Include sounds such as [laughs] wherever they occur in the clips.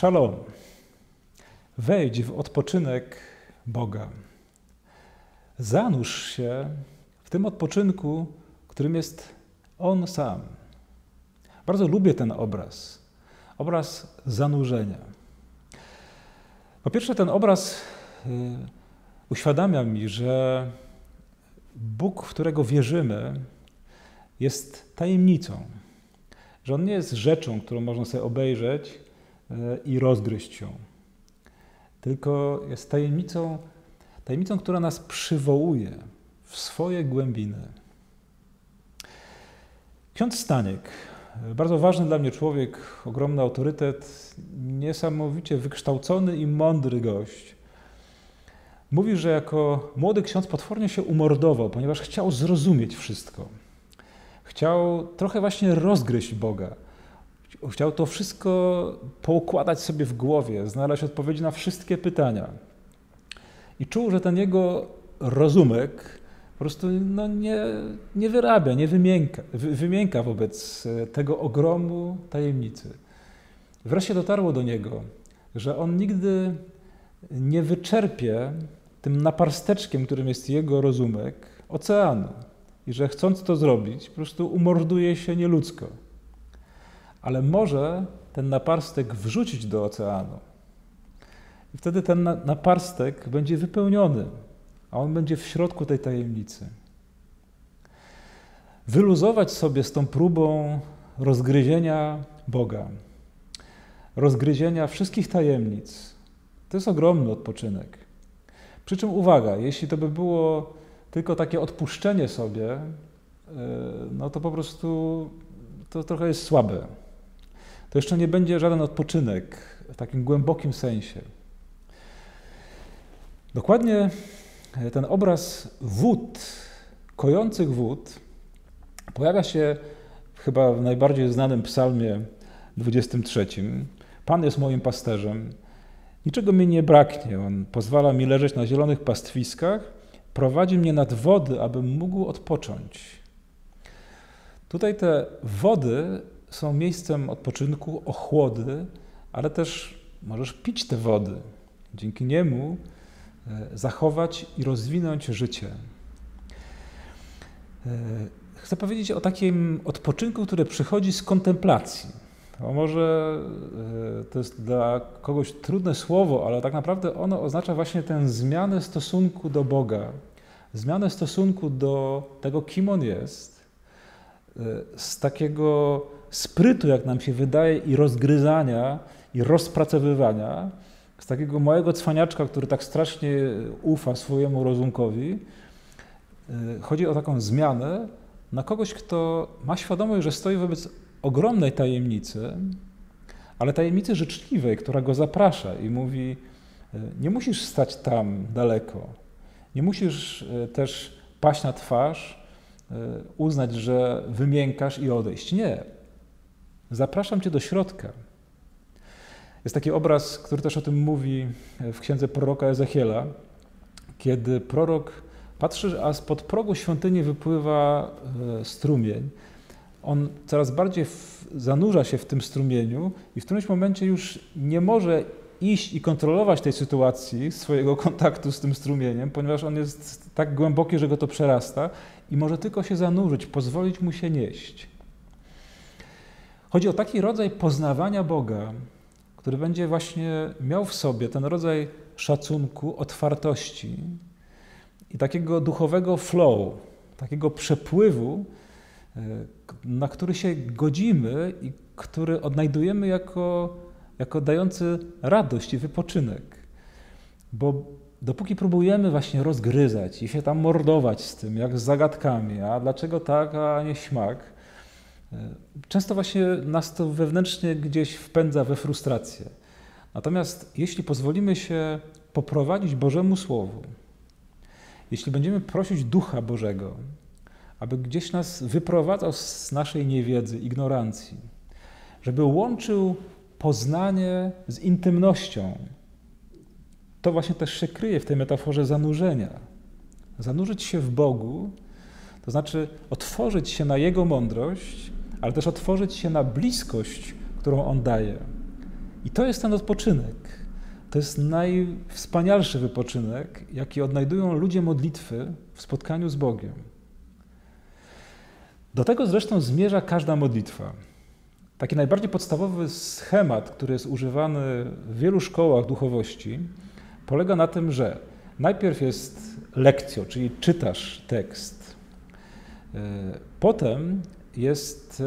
Szalom. Wejdź w odpoczynek Boga. Zanurz się w tym odpoczynku, którym jest On sam. Bardzo lubię ten obraz. Obraz zanurzenia. Po pierwsze, ten obraz y, uświadamia mi, że Bóg, w którego wierzymy, jest tajemnicą. Że On nie jest rzeczą, którą można sobie obejrzeć i rozgryźć ją. Tylko jest tajemnicą, tajemnicą, która nas przywołuje w swoje głębiny. Ksiądz Staniek, bardzo ważny dla mnie człowiek, ogromny autorytet, niesamowicie wykształcony i mądry gość. Mówi, że jako młody ksiądz potwornie się umordował, ponieważ chciał zrozumieć wszystko. Chciał trochę właśnie rozgryźć Boga. Chciał to wszystko poukładać sobie w głowie, znaleźć odpowiedzi na wszystkie pytania. I czuł, że ten jego rozumek po prostu no, nie, nie wyrabia, nie wymięka, wymięka wobec e, tego ogromu tajemnicy. Wreszcie dotarło do niego, że on nigdy nie wyczerpie tym naparsteczkiem, którym jest jego rozumek, oceanu. I że chcąc to zrobić, po prostu umorduje się nieludzko. Ale może ten naparstek wrzucić do oceanu. I wtedy ten naparstek będzie wypełniony a on będzie w środku tej tajemnicy. Wyluzować sobie z tą próbą rozgryzienia Boga, rozgryzienia wszystkich tajemnic. To jest ogromny odpoczynek. Przy czym uwaga, jeśli to by było tylko takie odpuszczenie sobie, e, no to po prostu to trochę jest słabe. To jeszcze nie będzie żaden odpoczynek w takim głębokim sensie. Dokładnie ten obraz wód, kojących wód, pojawia się chyba w najbardziej znanym psalmie 23. Pan jest moim pasterzem, niczego mi nie braknie. On pozwala mi leżeć na zielonych pastwiskach, prowadzi mnie nad wody, abym mógł odpocząć. Tutaj te wody są miejscem odpoczynku, ochłody, ale też możesz pić te wody. Dzięki niemu E, zachować i rozwinąć życie. E, chcę powiedzieć o takim odpoczynku, który przychodzi z kontemplacji. To może e, to jest dla kogoś trudne słowo, ale tak naprawdę ono oznacza właśnie tę zmianę stosunku do Boga, zmianę stosunku do tego, kim On jest, z takiego sprytu, jak nam się wydaje, i rozgryzania, i rozpracowywania, z takiego małego cwaniaczka, który tak strasznie ufa swojemu rozumkowi, y, chodzi o taką zmianę na kogoś, kto ma świadomość, że stoi wobec ogromnej tajemnicy, ale tajemnicy życzliwej, która go zaprasza i mówi: y, Nie musisz stać tam daleko, nie musisz y, też paść na twarz, uznać, że wymiękasz i odejść. Nie. Zapraszam cię do środka. Jest taki obraz, który też o tym mówi w księdze proroka Ezechiela, kiedy prorok patrzy, a spod progu świątyni wypływa e, strumień. On coraz bardziej zanurza się w tym strumieniu i w którymś momencie już nie może iść i kontrolować tej sytuacji, swojego [laughs] kontaktu z tym strumieniem, ponieważ on jest tak głęboki, że go to przerasta i może tylko się zanurzyć, pozwolić mu się nieść. Chodzi o taki rodzaj poznawania Boga, który będzie właśnie miał w sobie ten rodzaj szacunku, otwartości i takiego duchowego flow, takiego przepływu, e, na który się godzimy i który odnajdujemy jako, jako dający radość i wypoczynek. Bo dopóki próbujemy właśnie rozgryzać i się tam mordować z tym, jak z zagadkami, a dlaczego tak, a nie śmak, Często właśnie nas to wewnętrznie gdzieś wpędza we frustrację. Natomiast jeśli pozwolimy się poprowadzić Bożemu Słowu, jeśli będziemy prosić Ducha Bożego, aby gdzieś nas wyprowadzał z naszej niewiedzy, ignorancji, żeby łączył poznanie z intymnością, to właśnie też się kryje w tej metaforze zanurzenia. Zanurzyć się w Bogu, to znaczy otworzyć się na Jego mądrość ale też otworzyć się na bliskość, którą On daje. I to jest ten odpoczynek. To jest najwspanialszy wypoczynek, jaki odnajdują ludzie modlitwy w spotkaniu z Bogiem. Do tego zresztą zmierza każda modlitwa. Taki najbardziej podstawowy schemat, który jest używany w wielu szkołach duchowości, polega na tym, że najpierw jest lekcjo, czyli czytasz tekst. E, potem jest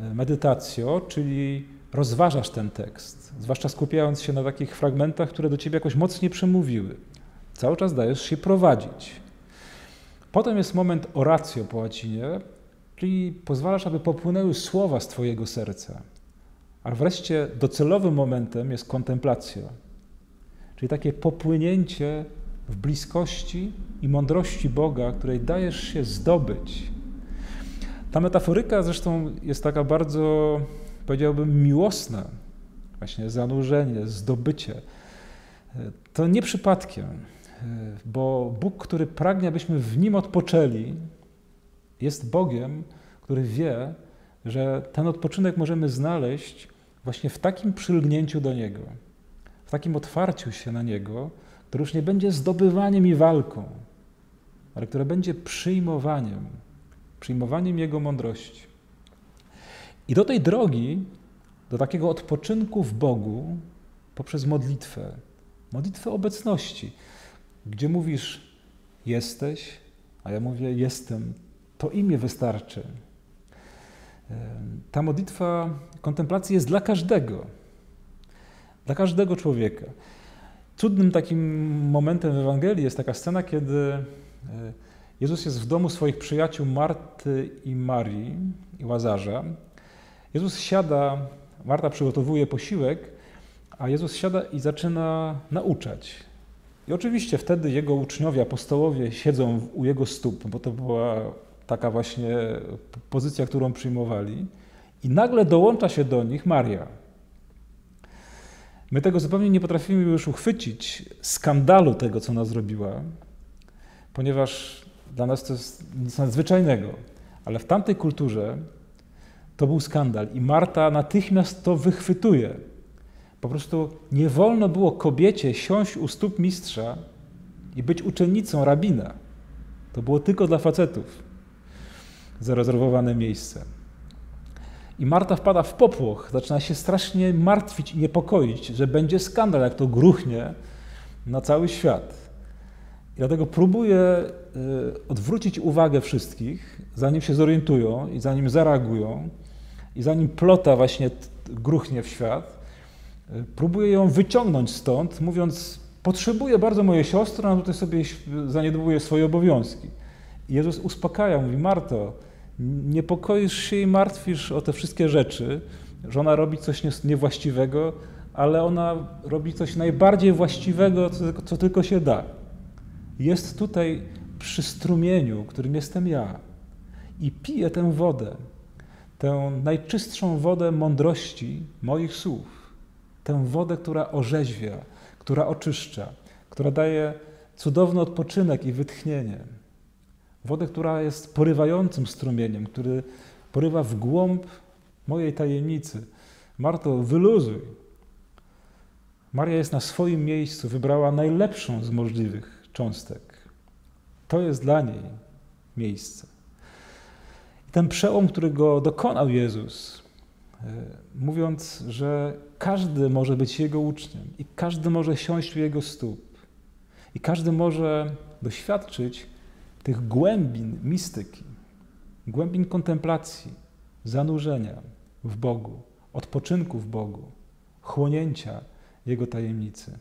e, medytacjo, czyli rozważasz ten tekst, zwłaszcza skupiając się na takich fragmentach, które do ciebie jakoś mocniej przemówiły. Cały czas dajesz się prowadzić. Potem jest moment oratio po łacinie, czyli pozwalasz, aby popłynęły słowa z twojego serca. A wreszcie docelowym momentem jest kontemplacja, czyli takie popłynięcie w bliskości i mądrości Boga, której dajesz się zdobyć. Ta metaforyka zresztą jest taka bardzo, powiedziałbym, miłosna. Właśnie zanurzenie, zdobycie. To nie przypadkiem, bo Bóg, który pragnie, abyśmy w Nim odpoczęli, jest Bogiem, który wie, że ten odpoczynek możemy znaleźć właśnie w takim przylgnięciu do Niego, w takim otwarciu się na Niego, które już nie będzie zdobywaniem i walką, ale które będzie przyjmowaniem, przyjmowaniem Jego mądrości. I do tej drogi, do takiego odpoczynku w Bogu poprzez modlitwę, modlitwę obecności, gdzie mówisz jesteś, a ja mówię jestem, to imię wystarczy. Ta modlitwa kontemplacji jest dla każdego, dla każdego człowieka. Cudnym takim momentem w Ewangelii jest taka scena, kiedy e, Jezus jest w domu swoich przyjaciół Marty i Marii i Łazarza. Jezus siada, Marta przygotowuje posiłek, a Jezus siada i zaczyna nauczać. I oczywiście wtedy jego uczniowie, apostołowie siedzą u jego stóp, bo to była taka właśnie pozycja, którą przyjmowali. I nagle dołącza się do nich Maria. My tego zupełnie nie potrafimy już uchwycić, skandalu tego, co ona zrobiła, ponieważ dla nas to jest nic nadzwyczajnego. Ale w tamtej kulturze to był skandal i Marta natychmiast to wychwytuje. Po prostu nie wolno było kobiecie siąść u stóp mistrza i być uczennicą rabina. To było tylko dla facetów zarezerwowane miejsce. I Marta wpada w popłoch, zaczyna się strasznie martwić i niepokoić, że będzie skandal, jak to gruchnie na cały świat. Dlatego próbuje y, odwrócić uwagę wszystkich, zanim się zorientują i zanim zareagują, i zanim plota właśnie gruchnie w świat, y, próbuje ją wyciągnąć stąd, mówiąc: Potrzebuję bardzo mojej siostry, a tutaj sobie zaniedbuje swoje obowiązki. I Jezus uspokaja, mówi: Marto, niepokoisz się i martwisz o te wszystkie rzeczy, że ona robi coś niewłaściwego, ale ona robi coś najbardziej właściwego, co, co tylko się da. Jest tutaj przy strumieniu, którym jestem ja, i piję tę wodę, tę najczystszą wodę mądrości moich słów, tę wodę, która orzeźwia, która oczyszcza, która daje cudowny odpoczynek i wytchnienie. Wodę, która jest porywającym strumieniem, który porywa w głąb mojej tajemnicy. Marto, wyluzuj. Maria jest na swoim miejscu, wybrała najlepszą z możliwych cząstek. To jest dla niej miejsce. I ten przełom, którego dokonał Jezus, e, mówiąc, że każdy może być Jego uczniem i każdy może siąść u Jego stóp i każdy może doświadczyć tych głębin mistyki, głębin kontemplacji, zanurzenia w Bogu, odpoczynku w Bogu, chłonięcia Jego tajemnicy.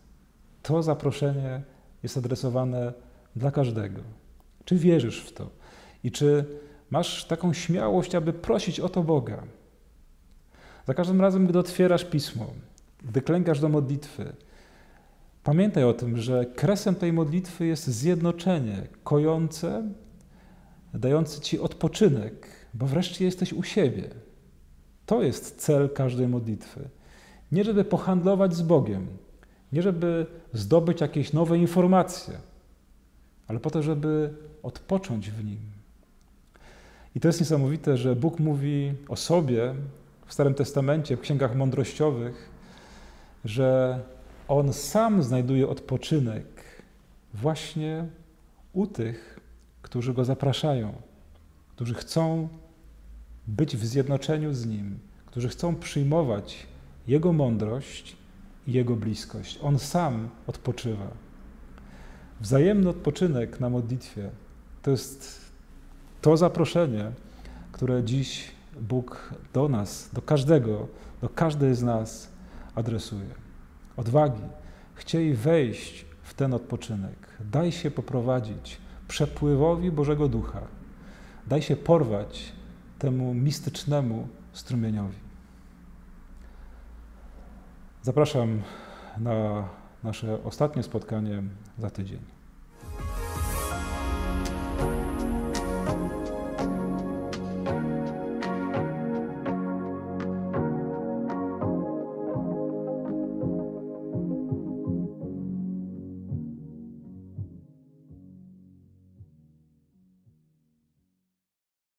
To zaproszenie jest adresowane dla każdego. Czy wierzysz w to? I czy masz taką śmiałość, aby prosić o to Boga? Za każdym razem, gdy otwierasz pismo, gdy klękasz do modlitwy, Pamiętaj o tym, że kresem tej modlitwy jest zjednoczenie kojące, dające ci odpoczynek, bo wreszcie jesteś u siebie. To jest cel każdej modlitwy. Nie żeby pohandlować z Bogiem, nie żeby zdobyć jakieś nowe informacje, ale po to, żeby odpocząć w Nim. I to jest niesamowite, że Bóg mówi o sobie w Starym Testamencie, w księgach mądrościowych, że On sam znajduje odpoczynek właśnie u tych, którzy Go zapraszają, którzy chcą być w zjednoczeniu z Nim, którzy chcą przyjmować Jego mądrość i Jego bliskość. On sam odpoczywa. Wzajemny odpoczynek na modlitwie to jest to zaproszenie, które dziś Bóg do nas, do każdego, do każdej z nas adresuje. Odwagi, chciej wejść w ten odpoczynek. Daj się poprowadzić przepływowi Bożego Ducha. Daj się porwać temu mistycznemu strumieniowi. Zapraszam na nasze ostatnie spotkanie za tydzień.